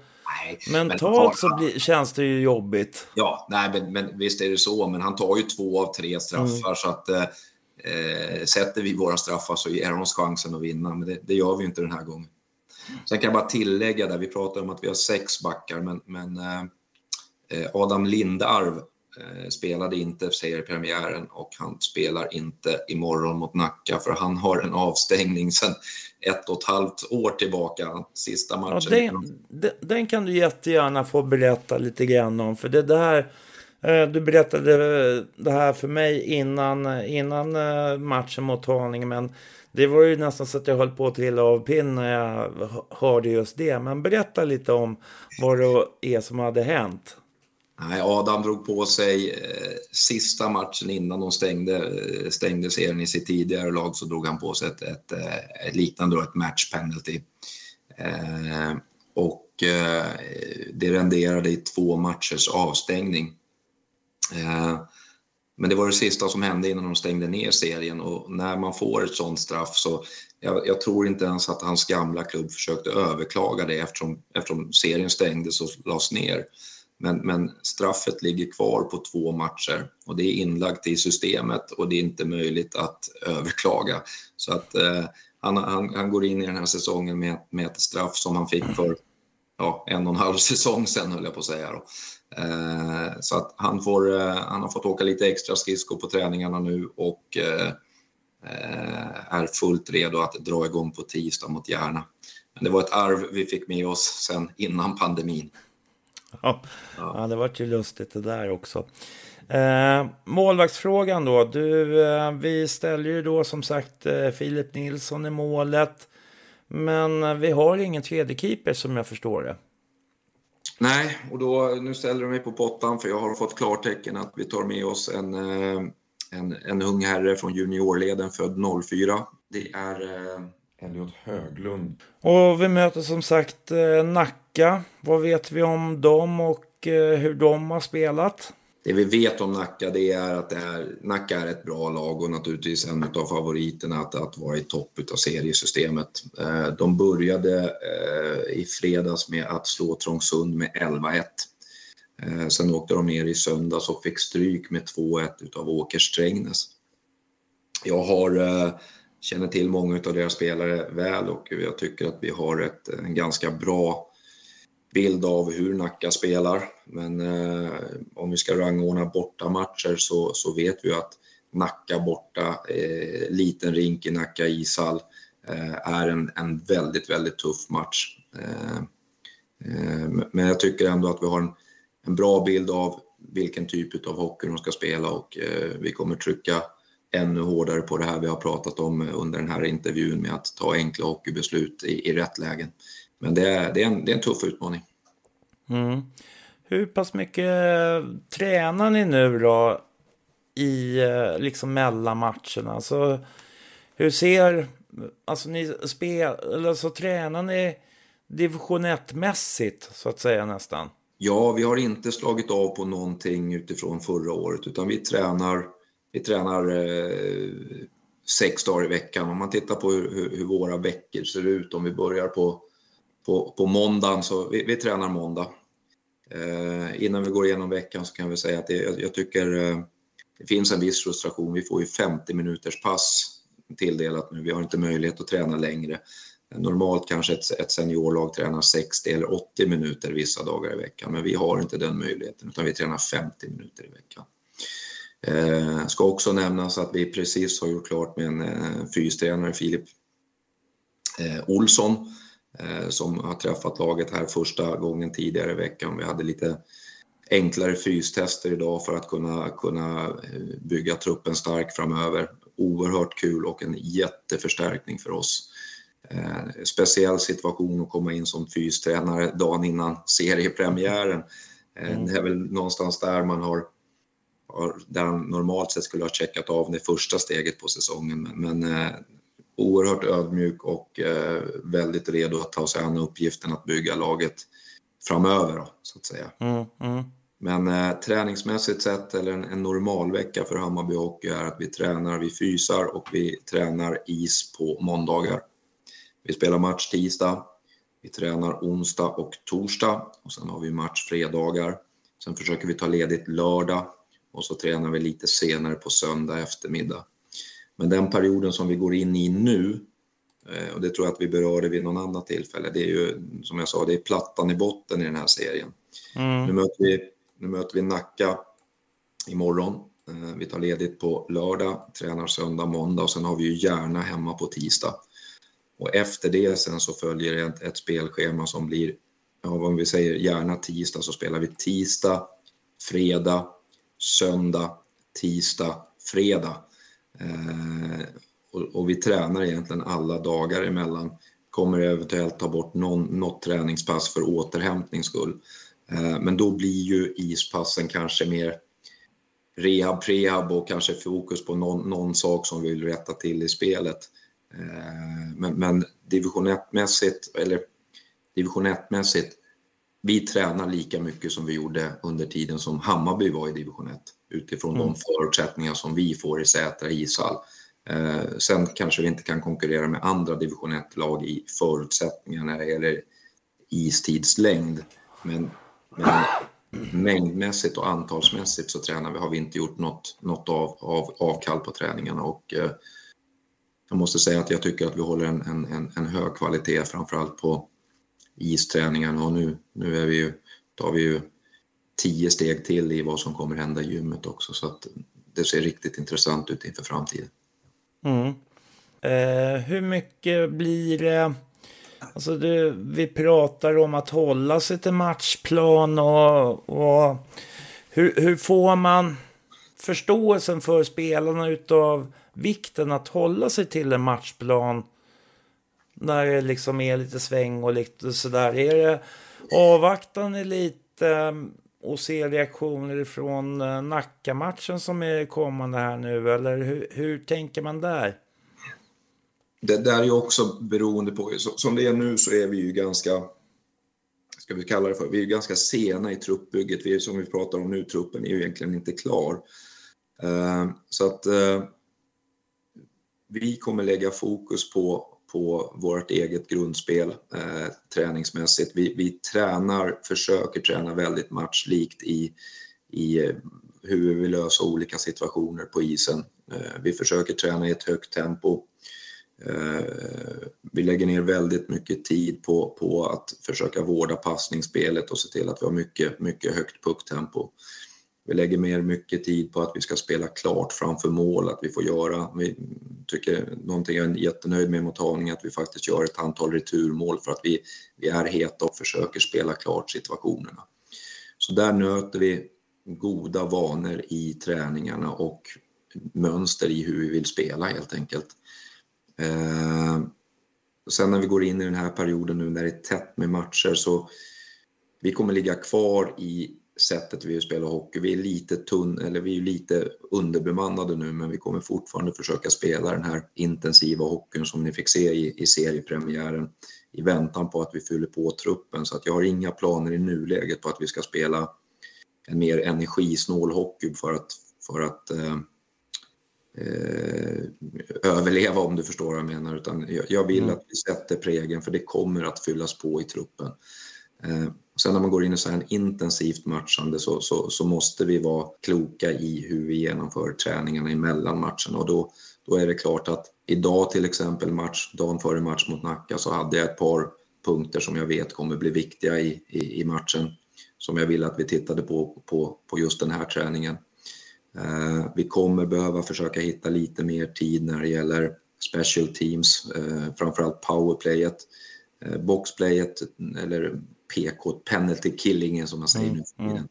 Nej, Mentalt så blir, känns det ju jobbigt. Ja, nej, men, men, visst är det så. Men han tar ju två av tre straffar. Mm. Så att, eh, sätter vi våra straffar så ger han oss chansen att vinna. Men det, det, gör vi inte den här gången. Sen kan jag bara tillägga där, vi pratar om att vi har sex backar, men, men eh, eh Adam Lindarv spelade inte seriepremiären och han spelar inte imorgon mot Nacka för han har en avstängning sedan ett och ett halvt år tillbaka, sista matchen. Ja, den, den, kan du jättegärna få berätta lite grann om, för det där Eh, du berättade det här för mig innan, innan eh, matchen mot Haninge, men det var ju nästan så att jag höll på att trilla av pinn när jag hörde just det. Men berätta lite om vad det är som hade hänt. Nej, Adam drog på sig eh, sista matchen innan de stängde, eh, stängde serien i sitt tidigare lag så drog han på sig ett, ett, eh, ett liknande ett match penalty. Eh, och eh, det renderade i två matchers avstängning. Eh, men det var det sista som hände innan de stängde ner serien och när man får ett sånt straff så jag, jag, tror inte ens att hans gamla klubb försökte överklaga det eftersom, eftersom serien stängdes och lades ner. Men, men straffet ligger kvar på två matcher och det är inlagt i systemet och det är inte möjligt att överklaga. Så att eh, han, han, han, går in i den här säsongen med, med ett straff som han fick för ja, en och en halv säsong sen höll jag på att säga. Då. Eh, så att han, får, eh, han har fått åka lite extra skridskor på träningarna nu och eh, eh är fullt redo att dra igång på tisdag mot Järna. Men det var ett arv vi fick med oss sen innan pandemin. Ja, ja. det var ju lustigt det där också. Eh, målvaktsfrågan då. Du, eh, vi ställer ju då som sagt eh, Filip Nilsson i målet. Men eh, vi har ingen tredje keeper som jag förstår det. Nej, och då, nu ställer du mig på pottan för jag har fått klartecken att vi tar med oss en, eh, en, en ung herre från juniorleden född 04. Det är eh, Elliot Höglund. Och vi möter som sagt eh, Nacka. Vad vet vi om dem och eh, hur de har spelat? Det vi vet om Nacka det är att det är, Nacka är ett bra lag och naturligtvis en av favoriterna att, att vara i topp av seriesystemet. Eh, de började eh, i fredags med att slå Trångsund med 11-1. Sen åkte de ner i söndags och fick stryk med 2-1 utav Åker Strängnäs. Jag har känner till många av deras spelare väl och jag tycker att vi har ett, en ganska bra bild av hur Nacka spelar. Men eh, om vi ska rangordna bortamatcher så, så vet vi att Nacka borta, eh, liten rink i Nacka ishall, eh, är en, en väldigt, väldigt tuff match. Eh, eh, men jag tycker ändå att vi har en, en bra bild av vilken typ av hockey de ska spela och eh, vi kommer trycka ännu hårdare på det här vi har pratat om under den här intervjun med att ta enkla hockeybeslut i, i rätt lägen. Men det är, det är, en, det är en tuff utmaning. Mm. Hur pass mycket tränar ni nu då i eh, liksom mellan matcherna? Alltså, hur ser, alltså ni spel, alltså tränar ni division 1-mässigt så att säga nästan? Ja, vi har inte slagit av på någonting utifrån förra året utan vi tränar vi tränar eh, sex dagar i veckan. Om man tittar på hur, hur, våra veckor ser ut, om vi börjar på, på, på måndagen, så vi, vi tränar måndag. Eh, innan vi går igenom veckan så kan vi säga att det, jag, jag tycker eh, det finns en viss frustration. Vi får ju 50 minuters pass tilldelat nu. Vi har inte möjlighet att träna längre. Normalt kanske ett, ett seniorlag tränar 60 eller 80 minuter vissa dagar i veckan, men vi har inte den möjligheten utan vi tränar 50 minuter i veckan. Eh, ska också nämnas att vi precis har gjort klart med en eh, fystränare, Filip eh, Olsson, eh, som har träffat laget här första gången tidigare i veckan. Vi hade lite enklare fystester idag för att kunna, kunna eh, bygga truppen stark framöver. Oerhört kul och en jätteförstärkning för oss. Eh, speciell situation att komma in som fystränare dagen innan seriepremiären. Eh, mm. Det är väl någonstans där man har där han normalt sett skulle ha checkat av det första steget på säsongen. Men, men eh, oerhört ödmjuk och eh, väldigt redo att ta sig an uppgiften att bygga laget framöver, då, så att säga. Mm, mm. Men eh, träningsmässigt sett, eller en, en normal vecka för Hammarby Hockey är att vi tränar, vi fysar och vi tränar is på måndagar. Vi spelar match tisdag, vi tränar onsdag och torsdag och sen har vi match fredagar. Sen försöker vi ta ledigt lördag och så tränar vi lite senare på söndag eftermiddag. Men den perioden som vi går in i nu, eh, och det tror jag att vi berörde vid någon annat tillfälle, det är ju som jag sa, det är plattan i botten i den här serien. Mm. Nu, möter vi, nu möter vi Nacka imorgon. Eh, vi tar ledigt på lördag, tränar söndag, måndag och sen har vi ju Järna hemma på tisdag. Och efter det sen så följer ett, ett spelschema som blir, ja, om vi säger gärna tisdag så spelar vi tisdag, fredag, söndag, tisdag, fredag. Eh, och, och, vi tränar egentligen alla dagar emellan. Kommer eventuellt ta bort någon, något träningspass för återhämtnings skull. Eh, men då blir ju ispassen kanske mer rehab, prehab och kanske fokus på någon, någon sak som vi vill rätta till i spelet. Eh, men, men division 1-mässigt, eller division 1-mässigt vi tränar lika mycket som vi gjorde under tiden som Hammarby var i division 1 utifrån mm. de förutsättningar som vi får i Sätra ishall. Eh, sen kanske vi inte kan konkurrera med andra division 1-lag i förutsättningar när det gäller istidslängd. Men, men mängdmässigt och antalsmässigt så tränar vi, har vi inte gjort något, något av, av, avkall på träningarna och eh, jag måste säga att jag tycker att vi håller en, en, en hög kvalitet framförallt på isträningarna och nu, nu är vi ju, tar vi ju tio steg till i vad som kommer hända i gymmet också så att det ser riktigt intressant ut inför framtiden. Mm. Eh, hur mycket blir det? Alltså du, vi pratar om att hålla sig till matchplan och, och hur, hur får man förståelsen för spelarna utav vikten att hålla sig till en matchplan när det liksom är lite sväng och lite sådär. Är det avvaktande lite och se reaktioner från eh, Nacka-matchen som är kommande här nu? Eller hur, hur tänker man där? Det där är ju också beroende på, som det är nu så är vi ju ganska, ska vi kalla det för, vi är ganska sena i truppbygget. Vi är, som vi pratar om nu, truppen är ju egentligen inte klar. Eh, så att eh, vi kommer lägga fokus på på vårt eget grundspel eh, träningsmässigt. Vi, vi tränar, försöker träna väldigt matchlikt i, i eh, hur vi vill lösa olika situationer på isen. Eh, vi försöker träna i ett högt tempo. Eh, vi lägger ner väldigt mycket tid på, på att försöka vårda passningsspelet och se till att vi har mycket, mycket högt pucktempo. Vi lägger mer mycket tid på att vi ska spela klart framför mål, att vi får göra, vi tycker någonting jag är jättenöjd med mot Haninge, att vi faktiskt gör ett antal returmål för att vi, vi är heta och försöker spela klart situationerna. Så där nöter vi goda vanor i träningarna och mönster i hur vi vill spela helt enkelt. Eh, sen när vi går in i den här perioden nu när det är tätt med matcher så vi kommer ligga kvar i sättet vi spelar hockey. Vi är lite tunn, eller vi är lite underbemannade nu, men vi kommer fortfarande försöka spela den här intensiva hockeyn som ni fick se i, i seriepremiären i väntan på att vi fyller på truppen. Så att jag har inga planer i nuläget på att vi ska spela en mer energisnål hockey för att, för att eh, eh, överleva om du förstår vad jag menar. Utan jag, jag vill mm. att vi sätter prägen för det kommer att fyllas på i truppen. Eh, sen när man går in i så här intensivt matchande så, så, så, måste vi vara kloka i hur vi genomför träningarna emellan matcherna och då, då är det klart att idag till exempel match, dagen före match mot Nacka så hade jag ett par punkter som jag vet kommer bli viktiga i, i, i matchen som jag ville att vi tittade på, på, på just den här träningen. Eh, vi kommer behöva försöka hitta lite mer tid när det gäller special teams, eh, framförallt powerplayet, eh, boxplayet eller PK, penalty killingen som man säger mm, nu för tiden.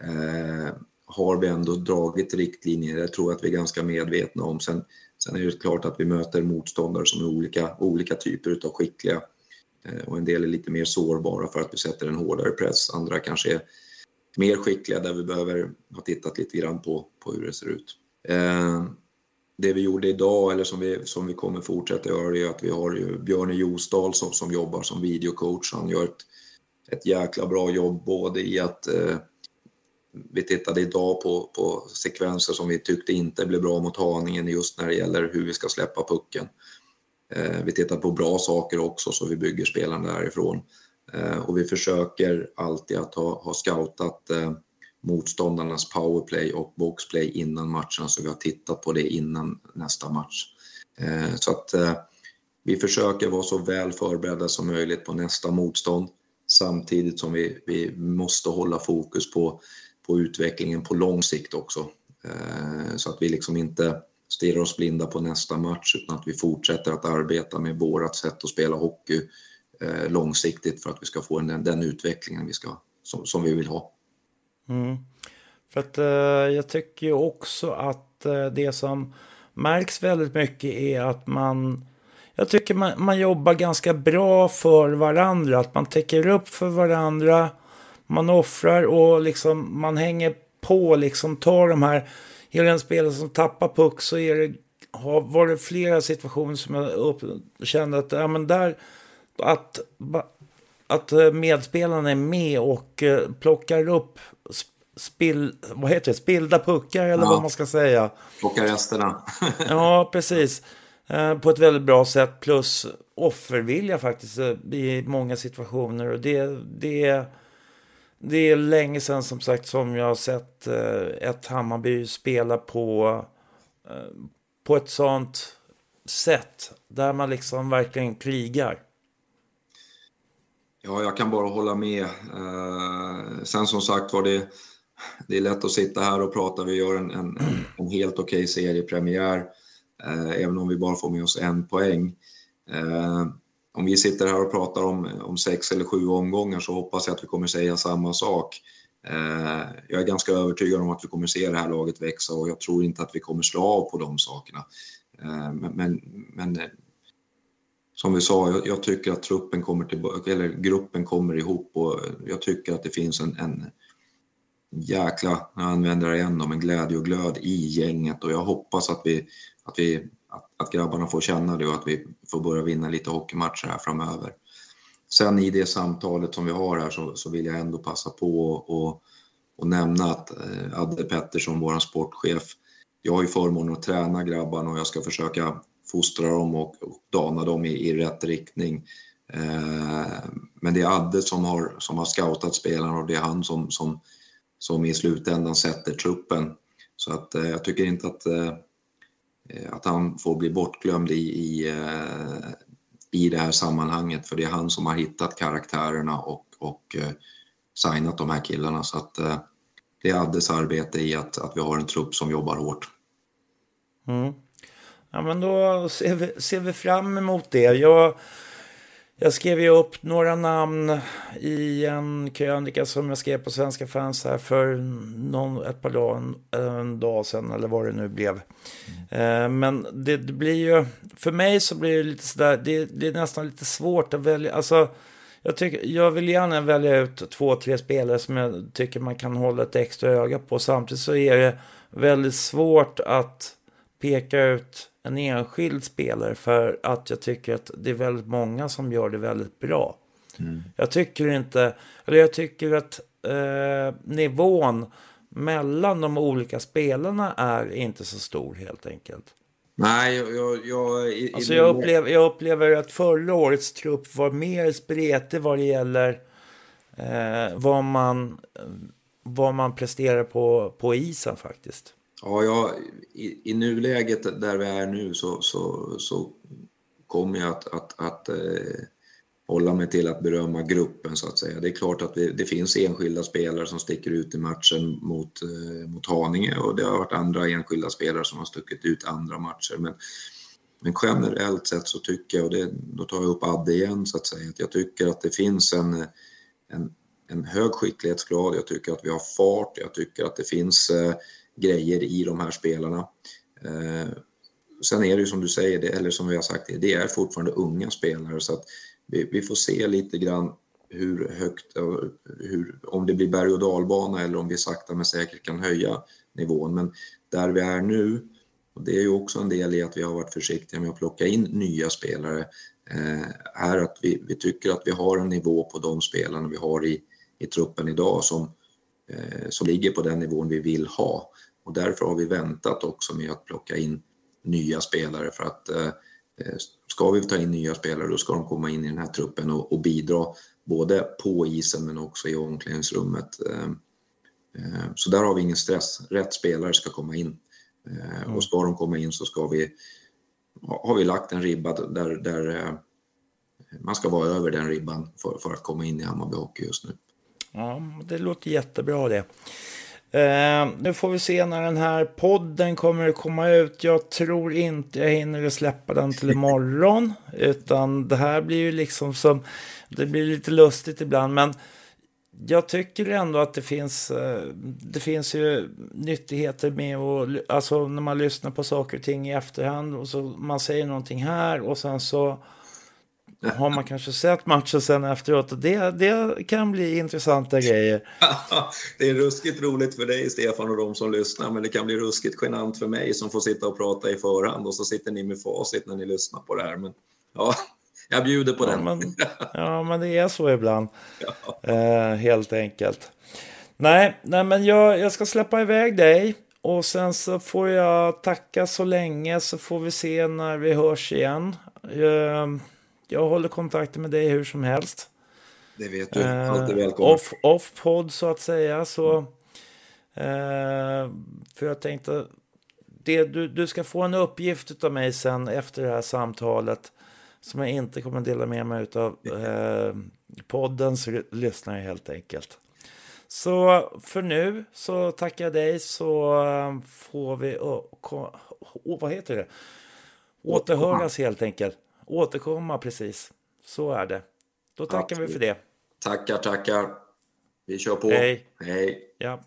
Mm. Eh, har vi ändå dragit riktlinjer, det tror jag att vi är ganska medvetna om. Sen, sen är det klart att vi möter motståndare som är olika, olika typer av skickliga eh, och en del är lite mer sårbara för att vi sätter en hårdare press. Andra kanske är mer skickliga där vi behöver ha tittat lite grann på, på hur det ser ut. Eh, det vi gjorde idag, eller som vi, som vi kommer fortsätta göra, är att vi har ju Björne Josdal som, som jobbar som videocoach. Han gör ett ett jäkla bra jobb både i att eh, vi tittade idag på, på sekvenser som vi tyckte inte blev bra mot Haningen just när det gäller hur vi ska släppa pucken. Eh, vi tittar på bra saker också så vi bygger spelarna därifrån. Eh, och vi försöker alltid att ha, ha scoutat eh, motståndarnas powerplay och boxplay innan matchen så vi har tittat på det innan nästa match. Eh, så att eh, vi försöker vara så väl förberedda som möjligt på nästa motstånd samtidigt som vi, vi måste hålla fokus på, på utvecklingen på lång sikt också. Eh, så att vi liksom inte stirrar oss blinda på nästa match utan att vi fortsätter att arbeta med vårt sätt att spela hockey eh, långsiktigt för att vi ska få den, den utvecklingen vi ska, som, som vi vill ha. Mm. För att eh, jag tycker också att eh, det som märks väldigt mycket är att man jag tycker man, man jobbar ganska bra för varandra. Att man täcker upp för varandra. Man offrar och liksom man hänger på liksom tar de här. Är det en spelare som tappar puck så är det, har varit flera situationer som jag upp, kände att ja, men där, att, att medspelarna är med och uh, plockar upp spill, vad heter det, spillda puckar eller ja. vad man ska säga. Plocka resterna. ja, precis. Eh, på ett väldigt bra sätt. Plus offervilja faktiskt eh, i många situationer. Och det, det, det är länge sedan som sagt som jag har sett eh, ett Hammarby spela på, på ett sånt sätt. Där man liksom verkligen krigar. Ja, jag kan bara hålla med. Sen som sagt var det, det är lätt att sitta här och prata. Vi gör en, en, en helt okej okay seriepremiär, Eh, även om vi bara får med oss en poäng. Eh, om vi sitter här och pratar om, om sex eller sju omgångar så hoppas jag att vi kommer säga samma sak. Eh, jag är ganska övertygad om att vi kommer se det här laget växa och jag tror inte att vi kommer slå av på de sakerna. Eh, men, men, men eh, som vi sa, jag, jag, tycker att truppen kommer tillbaka, eller gruppen kommer ihop och jag tycker att det finns en, en jäkla, jag använder det igen, en glädje och glöd i gänget och jag hoppas att vi, att vi att, att grabbarna får känna det och att vi får börja vinna lite hockeymatcher här framöver. Sen i det samtalet som vi har här så, så vill jag ändå passa på och, och nämna att eh, Adde Pettersson, vår sportchef, jag har ju förmånen att träna grabbarna och jag ska försöka fostra dem och, och dana dem i, i rätt riktning. Eh, men det är Adde som har, som har scoutat spelarna och det är han som, som, som i slutändan sätter truppen. Så att eh, jag tycker inte att Eh, Eh, att han får bli bortglömd i, i, eh, i det här sammanhanget för det är han som har hittat karaktärerna och, och eh, signat de här killarna. Så att det är Addes arbete i att, att vi har en trupp som jobbar hårt. Mm. Ja, men då ser vi, ser vi fram emot det. Jag jag skrev ju upp några namn i en krönika som jag skrev på Svenska fans här för någon, ett par dagar, en dag sedan eller vad det nu blev. Mm. men det, det, blir ju, för mig så blir det lite sådär, det, det är nästan lite svårt att välja, alltså jag, tycker, jag vill gärna välja ut två, tre spelare som jag tycker man kan hålla ett extra öga på. Samtidigt så är det väldigt svårt att peka ut en enskild spelare för att jag tycker att det är väldigt många som gör det väldigt bra. Mm. Jag tycker inte, eller jag tycker att eh, nivån mellan de olika spelarna är inte så stor helt enkelt. Nej, jag... jag, i, alltså jag, upplever, jag upplever att förra årets trupp var mer spretig vad det gäller eh, vad, man, vad man presterar på, på isen faktiskt. Ja, jag, i, i nuläget där vi är nu så, så, så kommer jag att, att, att eh, hålla mig till att berömma gruppen så att säga. Det är klart att vi, det finns enskilda spelare som sticker ut i matchen mot, eh, mot Haninge och det har varit andra enskilda spelare som har stuckit ut andra matcher. Men, men generellt sett så tycker jag, och det, då tar jag upp Adde igen så att säga, att jag tycker att det finns en, en, en hög skicklighetsgrad, jag tycker att vi har fart, jag tycker att det finns eh, grejer i de här spelarna. Eh, sen är det ju som du säger, det, eller som vi har sagt, det är fortfarande unga spelare så att vi, vi får se lite grann hur högt, eh, hur, om det blir berg och dalbana eller om vi sakta men säkert kan höja nivån. Men där vi är nu, och det är ju också en del i att vi har varit försiktiga med att plocka in nya spelare, eh, är att vi, vi tycker att vi har en nivå på de spelarna vi har i, i truppen idag som, eh, som ligger på den nivån vi vill ha. Och därför har vi väntat också med att plocka in nya spelare för att eh, eh, ska vi ta in nya spelare då ska de komma in i den här truppen och, och bidra både på isen men också i omklädningsrummet. Eh, eh, så där har vi ingen stress. Rätt spelare ska komma in. Eh, mm. Och ska de komma in så ska vi, har vi lagt en ribba där, där eh, man ska vara över den ribban för, för att komma in i Hammarby Hockey just nu. Ja, det låter jättebra det. Eh, nu får vi se när den här podden kommer att komma ut. Jag tror inte jag hinner släppa den till imorgon. Utan det här blir ju liksom som, det blir lite lustigt ibland. Men jag tycker ändå att det finns, eh, det finns ju nyttigheter med och alltså när man lyssnar på saker och ting i efterhand och så man säger någonting här och sen så har man kanske sett matchen sen efteråt. Det, det kan bli intressanta grejer. det är ruskigt roligt för dig, Stefan, och de som lyssnar. Men det kan bli ruskigt genant för mig som får sitta och prata i förhand. Och så sitter ni med facit när ni lyssnar på det här. Men ja, jag bjuder på ja, den. Men, ja, men det är så ibland. Ja. Eh, helt enkelt. Nej, nej men jag, jag ska släppa iväg dig. Och sen så får jag tacka så länge så får vi se när vi hörs igen. Eh, jag håller kontakten med dig hur som helst. Det vet du. Alltid välkommen. Off, off-podd så att säga. Så, eh, för jag tänkte, det, du, du ska få en uppgift av mig sen efter det här samtalet som jag inte kommer dela med mig av eh, poddens lyssnare helt enkelt. Så för nu så tackar jag dig så eh, får vi, oh, oh, vad heter det? Återhöras helt enkelt. Återkomma precis. Så är det. Då tackar Absolut. vi för det. Tackar, tackar. Vi kör på. Hej. Hej. Ja.